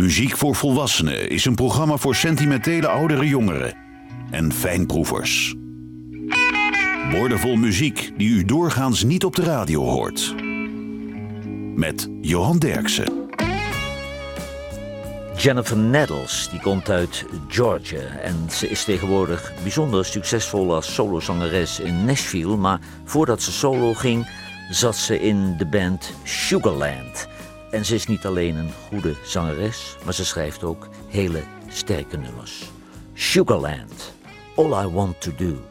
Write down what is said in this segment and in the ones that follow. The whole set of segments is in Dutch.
Muziek voor Volwassenen is een programma voor sentimentele oudere jongeren en fijnproevers. Woordenvol muziek die u doorgaans niet op de radio hoort. Met Johan Derksen. Jennifer Nettles, die komt uit Georgia en ze is tegenwoordig bijzonder succesvol als solozangeres in Nashville. Maar voordat ze solo ging, zat ze in de band Sugarland. En ze is niet alleen een goede zangeres, maar ze schrijft ook hele sterke nummers. Sugarland, All I Want to Do.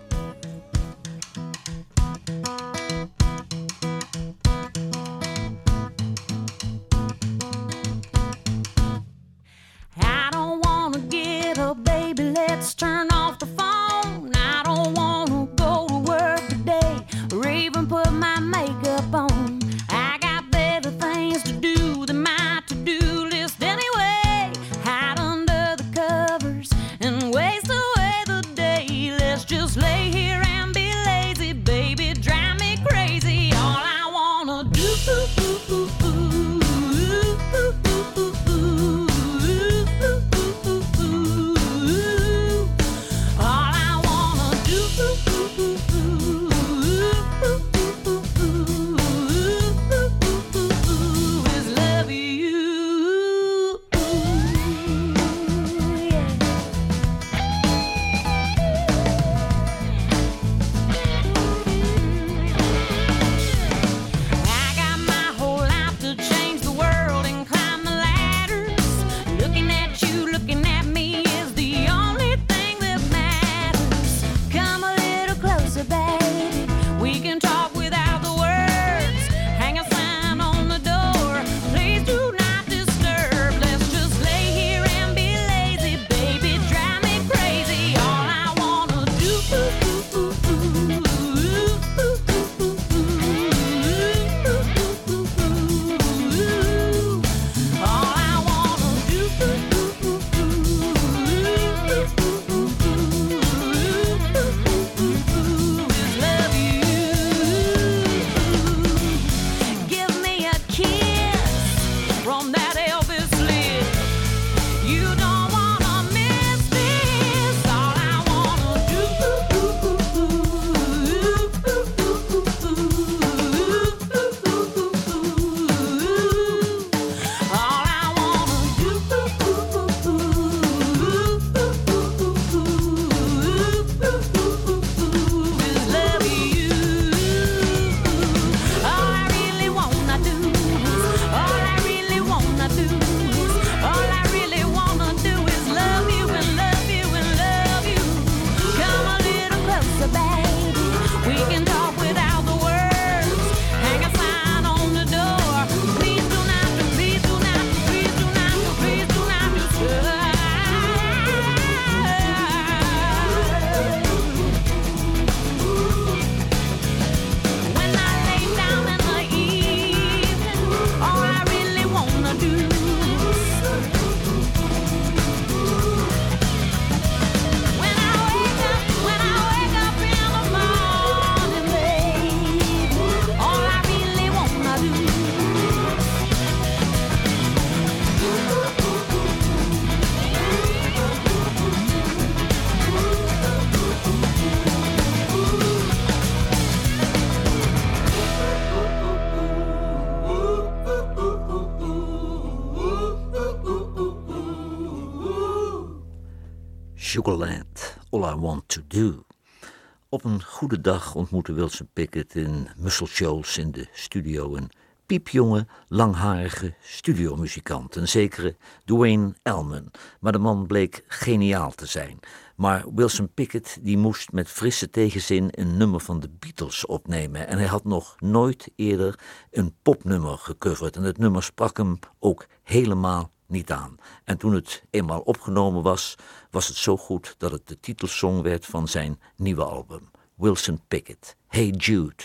Op een goede dag ontmoette Wilson Pickett in Muscle Shoals in de studio een piepjonge, langharige studiomuzikant, een zekere Dwayne Elman. Maar de man bleek geniaal te zijn. Maar Wilson Pickett die moest met frisse tegenzin een nummer van de Beatles opnemen. En hij had nog nooit eerder een popnummer gecoverd. En het nummer sprak hem ook helemaal niet aan. En toen het eenmaal opgenomen was, was het zo goed dat het de titelsong werd van zijn nieuwe album. Wilson Pickett, Hey Jude.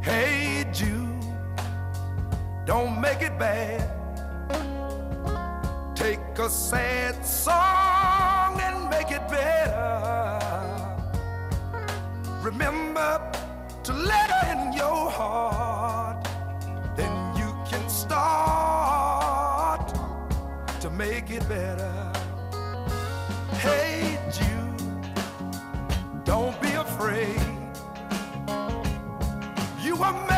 Hey Jude, don't make it bad. Take a sad song and make it better. Remember to let make it better. Hey, Jude, don't be afraid. You were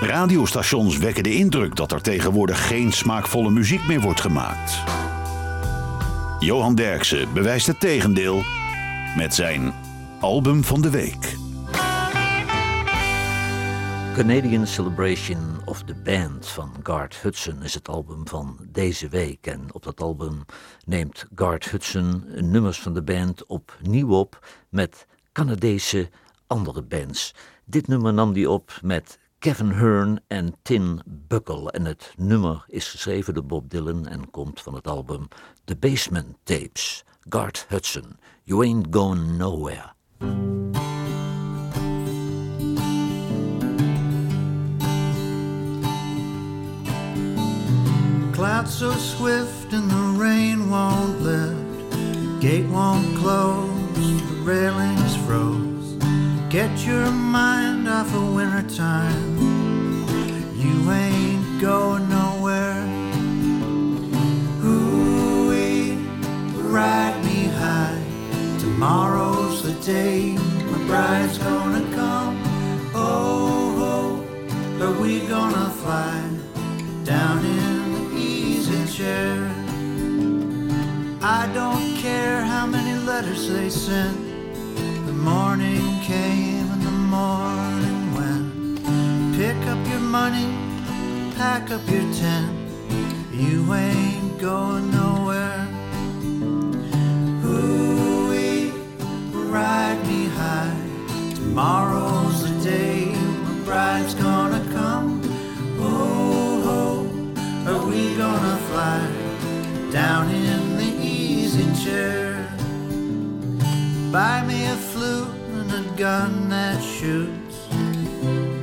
Radiostations wekken de indruk dat er tegenwoordig geen smaakvolle muziek meer wordt gemaakt. Johan Derksen bewijst het tegendeel met zijn album van de week. Canadian Celebration of the Band van Garth Hudson is het album van deze week. En op dat album neemt Garth Hudson nummers van de band opnieuw op met Canadese andere bands. Dit nummer nam hij op met Kevin Hearn en Tin Buckle. En het nummer is geschreven door Bob Dylan en komt van het album The Basement Tapes. Garth Hudson, You Ain't Going Nowhere. Clouds so swift and the rain won't lift. Gate won't close, the railings froze. Get your mind off of wintertime. You ain't going nowhere. Ooh, ride me high. Tomorrow's the day my bride's gonna come. Oh, oh, are we gonna fly down in the easy chair? I don't care how many letters they sent. Morning came and the morning went. Pick up your money, pack up your tent. You ain't going nowhere. Ooh, ride me high. Tomorrow's the day my bride's gonna come. Oh, oh, are we gonna fly down in the easy chair? Buy me a a gun that shoots,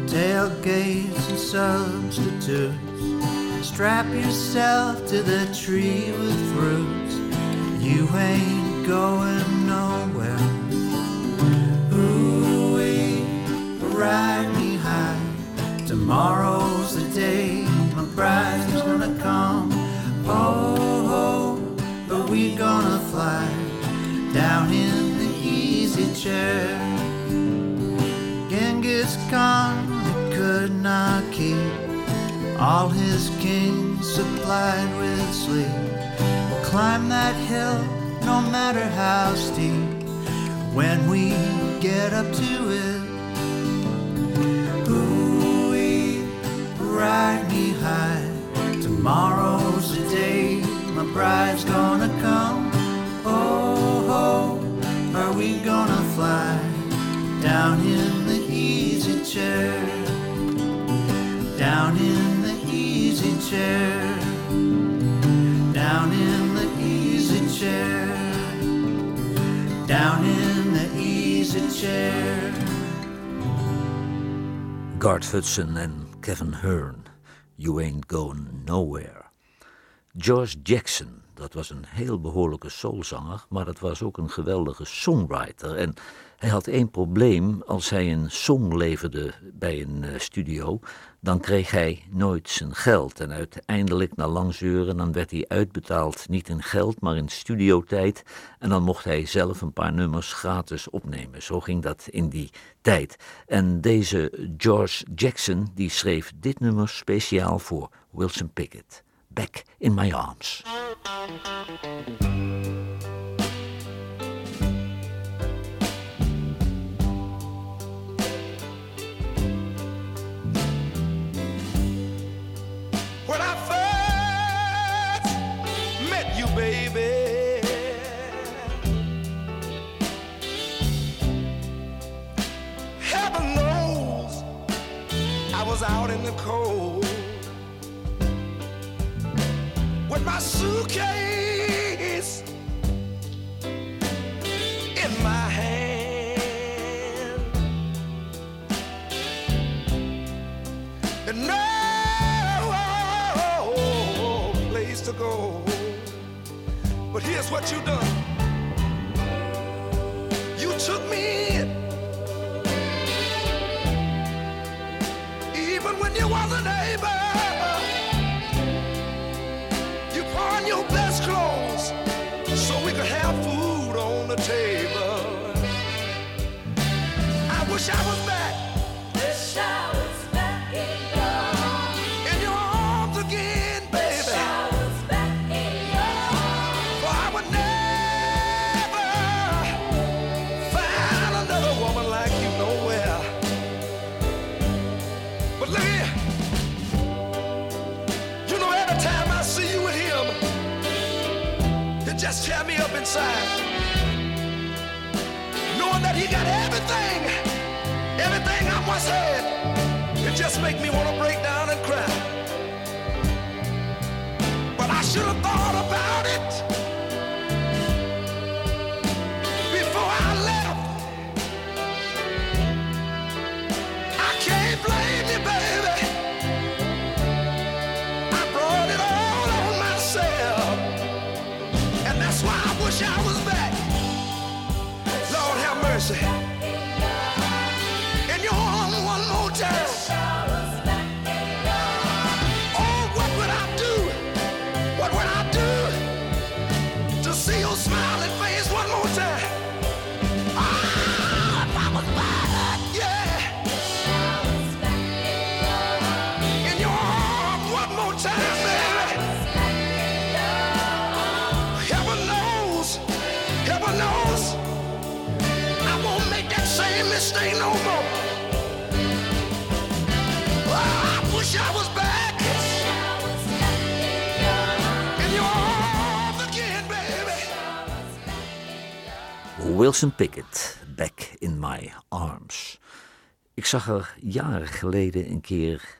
tailgates and substitutes. Strap yourself to the tree with fruits. You ain't going nowhere. Ooh, ride me high. Tomorrow's the day my bride's gonna come. Oh, oh, are we gonna fly down in the easy chair? Genghis Khan could not keep all his kings supplied with sleep. Climb that hill no matter how steep when we get up to it. Ooh, ride me high. Tomorrow's the day my bride's gonna Down in the easy chair. Down in the easy chair. Down in the easy chair. Garth Hudson en Kevin Hearn. You Ain't Going Nowhere. George Jackson, dat was een heel behoorlijke soulzanger, maar dat was ook een geweldige songwriter. En hij had één probleem, als hij een song leverde bij een eh, studio, dan kreeg hij nooit zijn geld. En uiteindelijk, na lang zeuren, dan werd hij uitbetaald, niet in geld, maar in studiotijd. En dan mocht hij zelf een paar nummers gratis opnemen. Zo ging dat in die tijd. En deze George Jackson, die schreef dit nummer speciaal voor Wilson Pickett. Back in my arms. I was out in the cold with my suitcase in my hand. And no place to go. But here's what you done. You took me in. you was a neighbor. Inside. say. Wilson Pickett, Back in My Arms. Ik zag haar jaren geleden een keer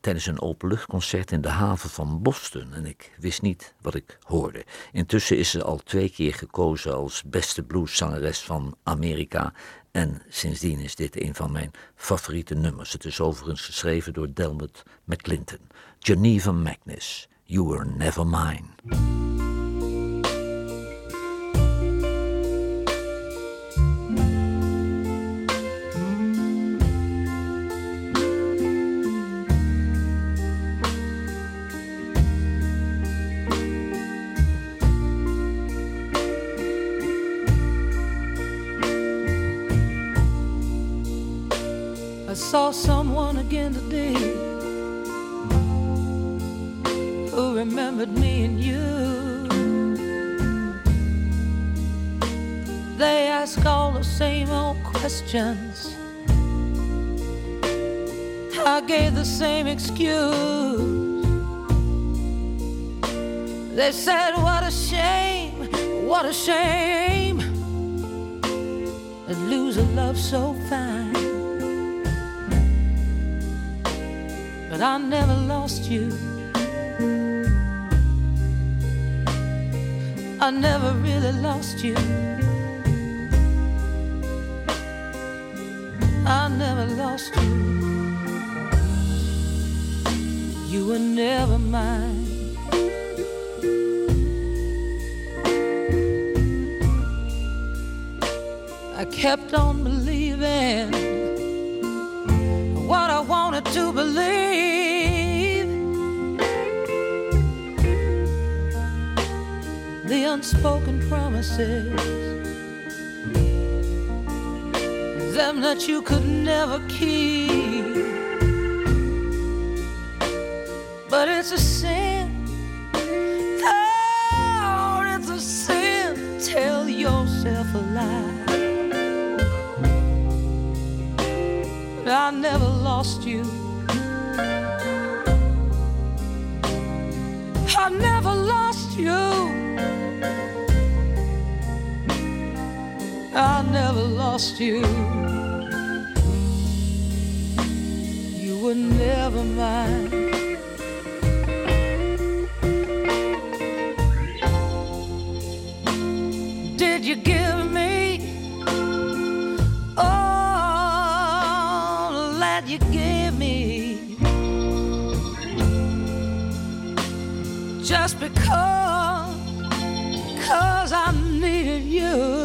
tijdens een openluchtconcert in de haven van Boston en ik wist niet wat ik hoorde. Intussen is ze al twee keer gekozen als beste blueszangeres van Amerika en sindsdien is dit een van mijn favoriete nummers. Het is overigens geschreven door Delmot McClinton. Geneva Magnus, You Were Never Mine. Someone again today who remembered me and you. They ask all the same old questions. I gave the same excuse. They said, What a shame, what a shame I never lost you. I never really lost you. I never lost you. You were never mine. The unspoken promises, them that you could never keep. But it's a sin. Oh, it's a sin. Tell yourself a lie. I never lost you. I never lost you. I never lost you. You were never mine. Did you give me all that you gave me? Just because, cause I needed you.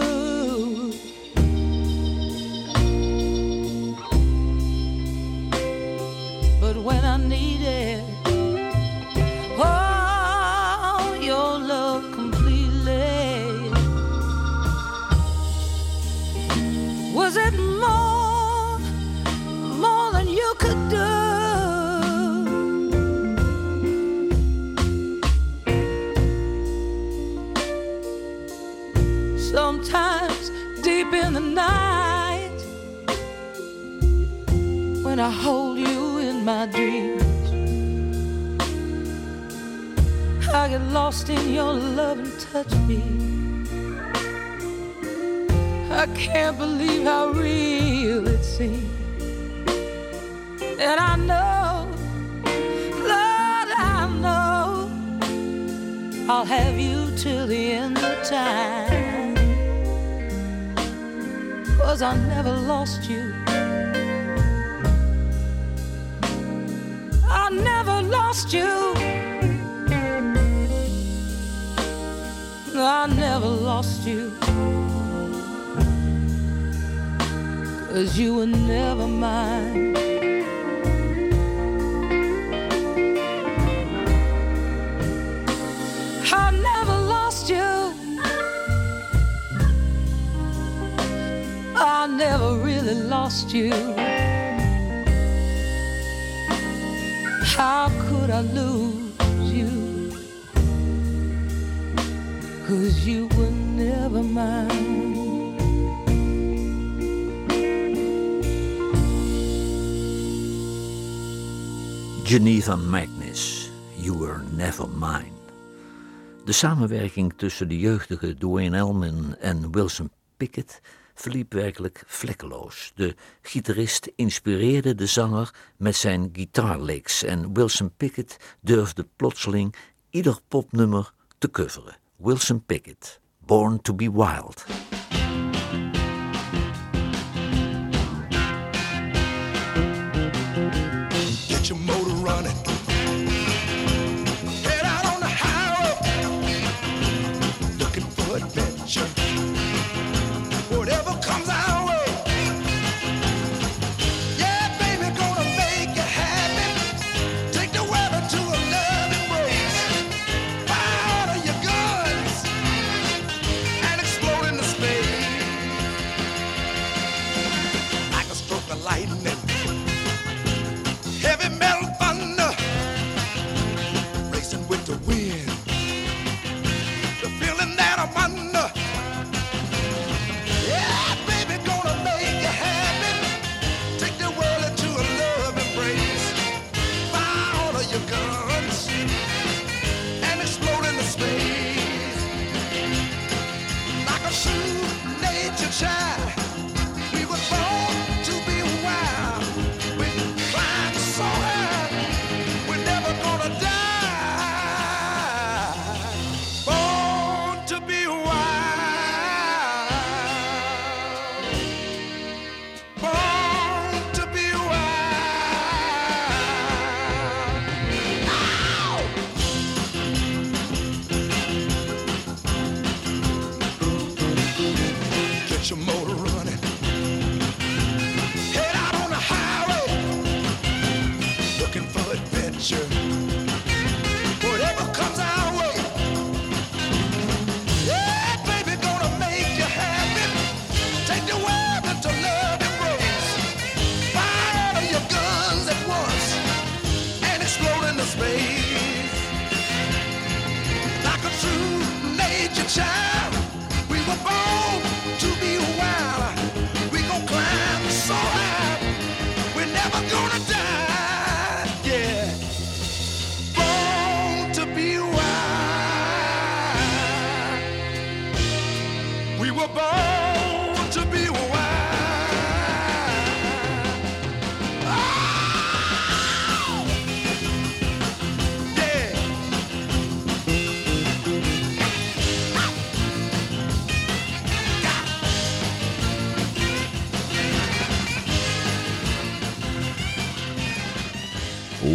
Night, when I hold you in my dreams, I get lost in your love and touch me. I can't believe how real it seems. And I know, Lord, I know I'll have you till the end of time. Cause I never lost you. I never lost you. I never lost you. Cause you were never mine. Really lost you. How could I lose you? Cause you were never mine. Geneva Magnus, You Were Never Mine. De samenwerking tussen de jeugdige Dwayne Elman en Wilson Pickett verliep werkelijk vlekkeloos. De gitarist inspireerde de zanger met zijn guitarlicks en Wilson Pickett durfde plotseling ieder popnummer te coveren. Wilson Pickett, Born to be Wild.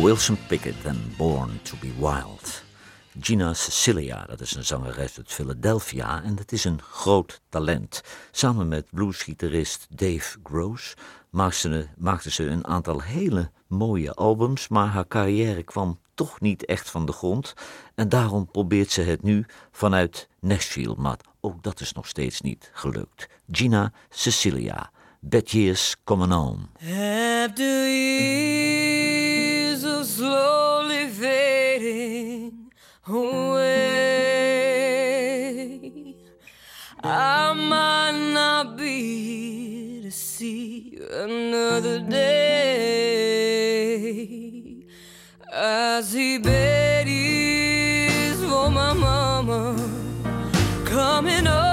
Wilson Pickett en Born to be Wild. Gina Cecilia, dat is een zangeres uit Philadelphia en dat is een groot talent. Samen met bluesgitarist Dave Gross maakte ze, een aantal hele mooie albums, maar haar carrière kwam toch niet echt van de grond. En daarom probeert ze het nu vanuit Nashville, maar ook dat is nog steeds niet gelukt. Gina Cecilia, Bad Years Coming On. After years slowly fading away, I might not be here to see another day. as he years for my mama coming on,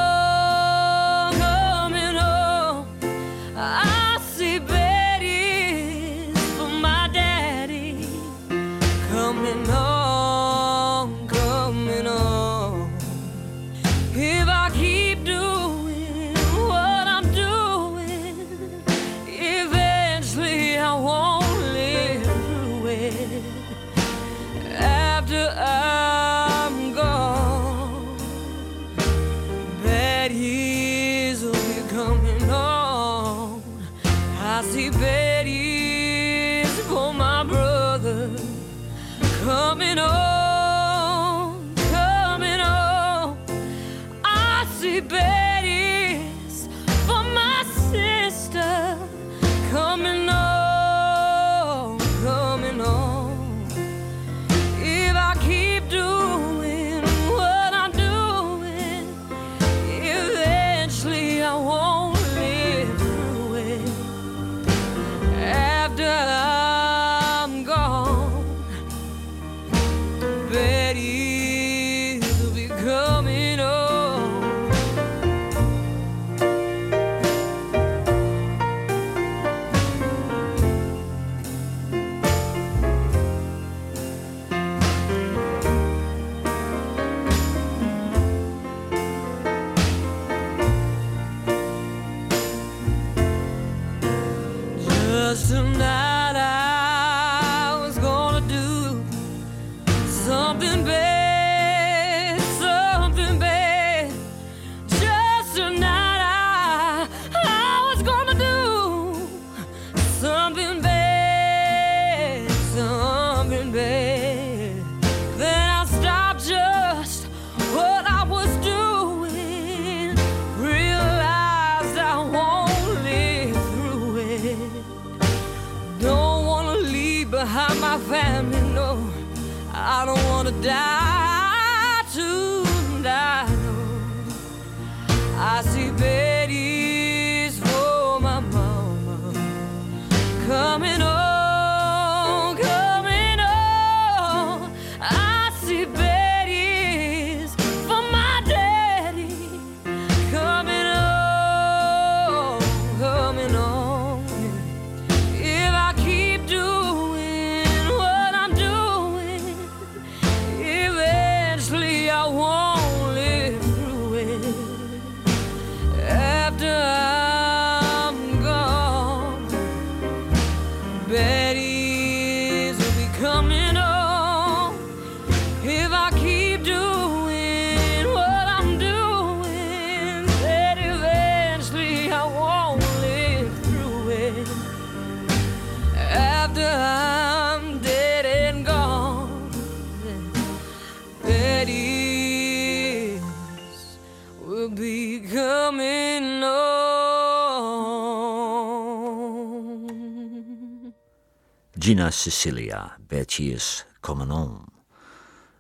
Gina Cecilia, Betty is Coming On.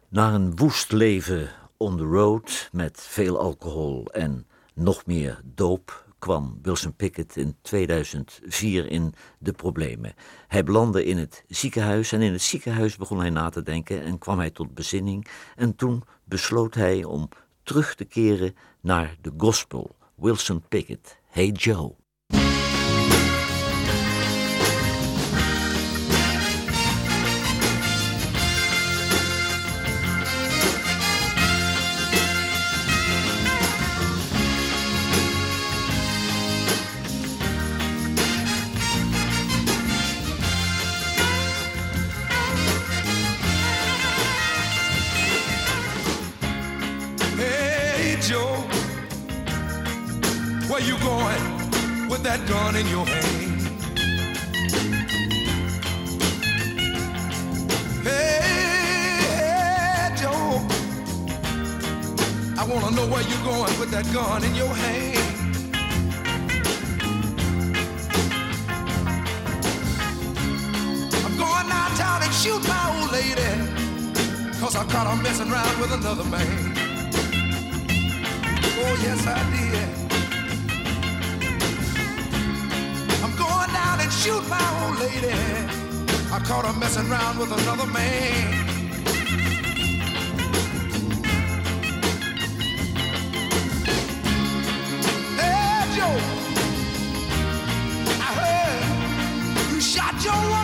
Na een woest leven on the road met veel alcohol en nog meer doop kwam Wilson Pickett in 2004 in de problemen. Hij belandde in het ziekenhuis en in het ziekenhuis begon hij na te denken en kwam hij tot bezinning. En toen besloot hij om terug te keren naar de gospel. Wilson Pickett, Hey Joe. Shoot my old lady. I caught her messing around with another man. Hey, Joe, I heard you shot your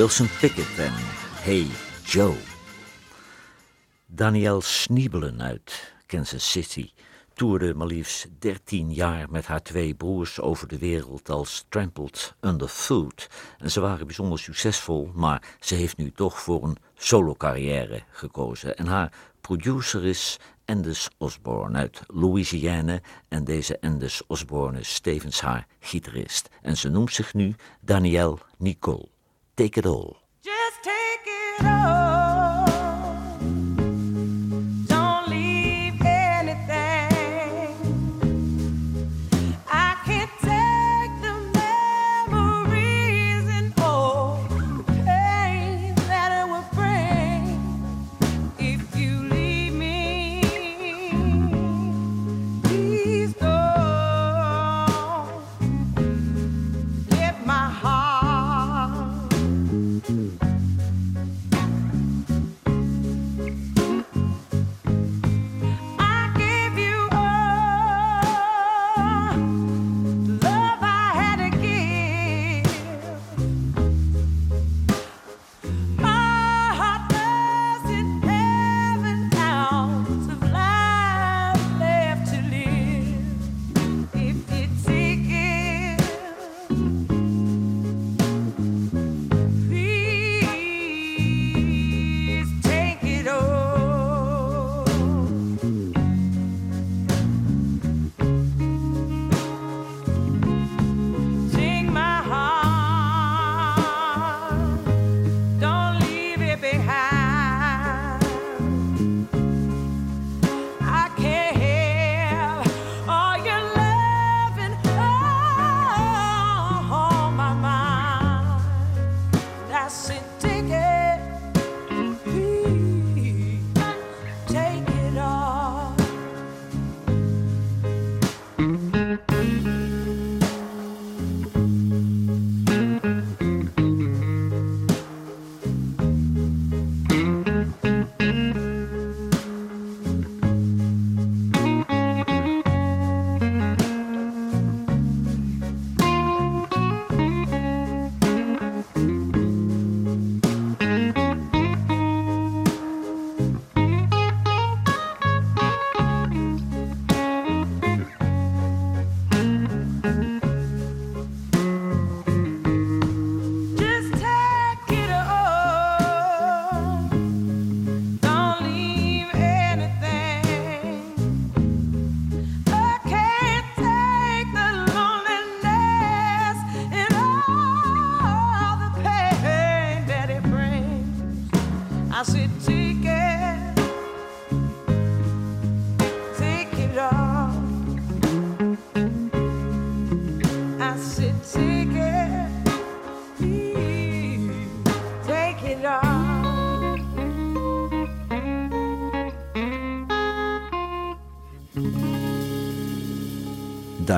Wilson Pickett en Hey Joe. Danielle Sniebelen uit Kansas City toerde maar liefst 13 jaar met haar twee broers over de wereld als Trampled Underfoot. En ze waren bijzonder succesvol, maar ze heeft nu toch voor een solo-carrière gekozen. En haar producer is Andes Osborne uit Louisiana. En deze Andes Osborne is stevens haar gitarist. En ze noemt zich nu Danielle Nicole. Take it all. Just take it all.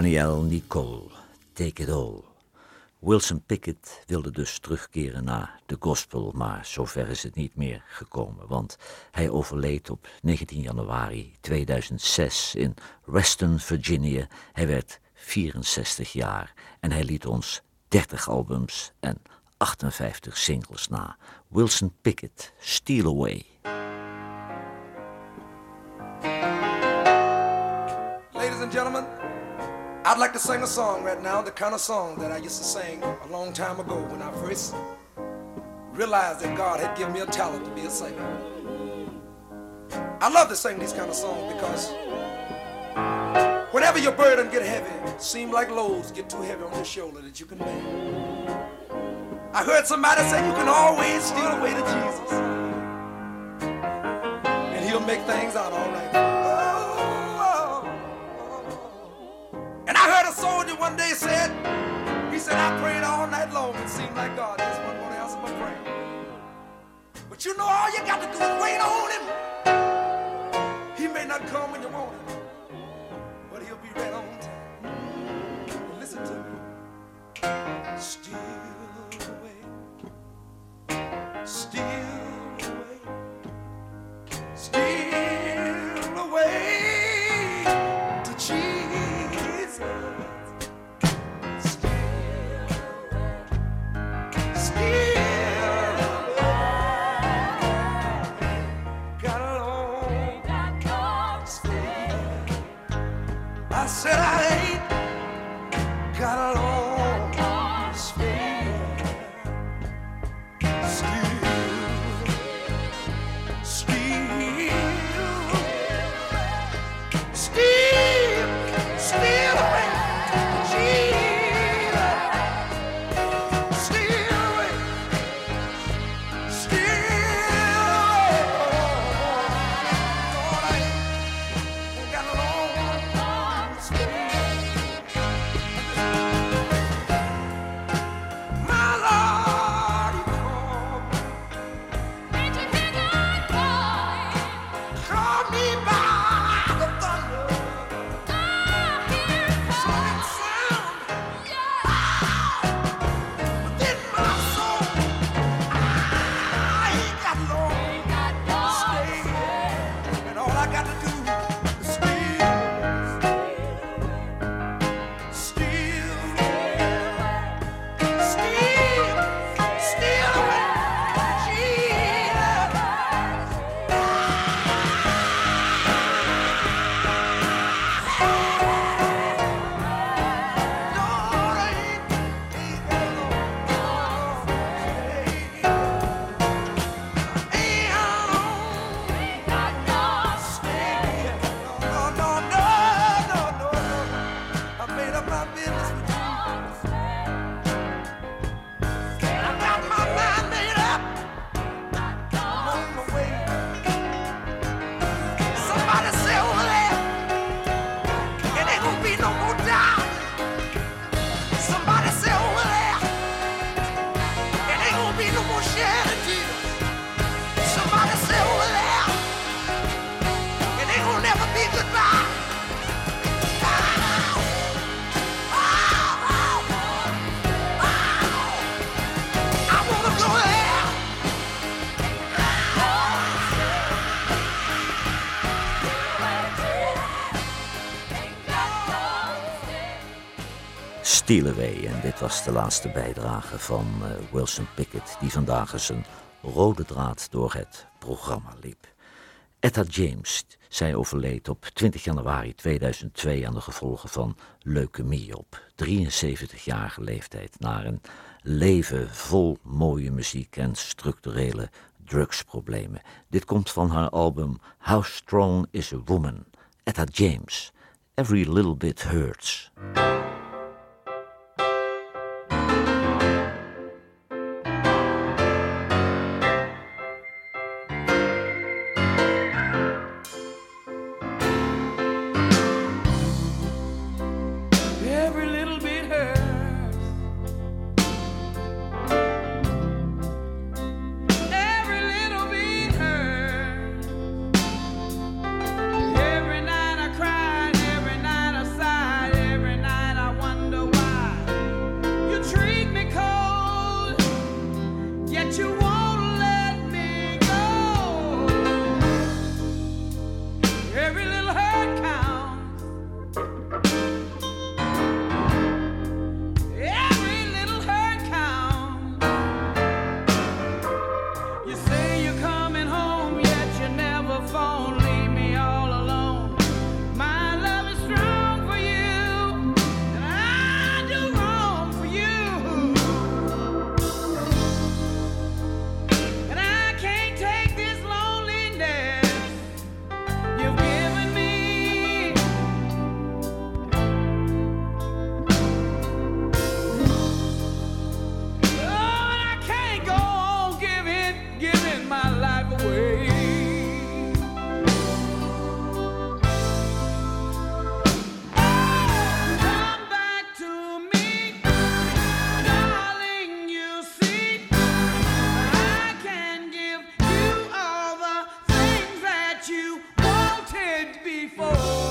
Danielle Nicole, Take It All. Wilson Pickett wilde dus terugkeren naar de gospel, maar zover is het niet meer gekomen, want hij overleed op 19 januari 2006 in Reston, Virginia. Hij werd 64 jaar en hij liet ons 30 albums en 58 singles na. Wilson Pickett, Steal Away. Ladies and gentlemen, I'd like to sing a song right now, the kind of song that I used to sing a long time ago when I first realized that God had given me a talent to be a singer. I love to sing these kind of songs because whenever your burden get heavy, seem like loads get too heavy on your shoulder that you can bear. I heard somebody say you can always steal away to Jesus, and He'll make things out all right. One day said, he said, I prayed all night long. It seemed like God just wasn't going to answer my prayer. But you know, all you got to do is wait on him. He may not come when you want him, but he'll be right on time. Listen to me. Steal away. Steal En dit was de laatste bijdrage van eh, Wilson Pickett, die vandaag eens een rode draad door het programma liep. Etta James, zij overleed op 20 januari 2002 aan de gevolgen van leukemie op 73-jarige leeftijd. Naar een leven vol mooie muziek en structurele drugsproblemen. Dit komt van haar album How Strong is a Woman. Etta James, Every Little Bit Hurts. before.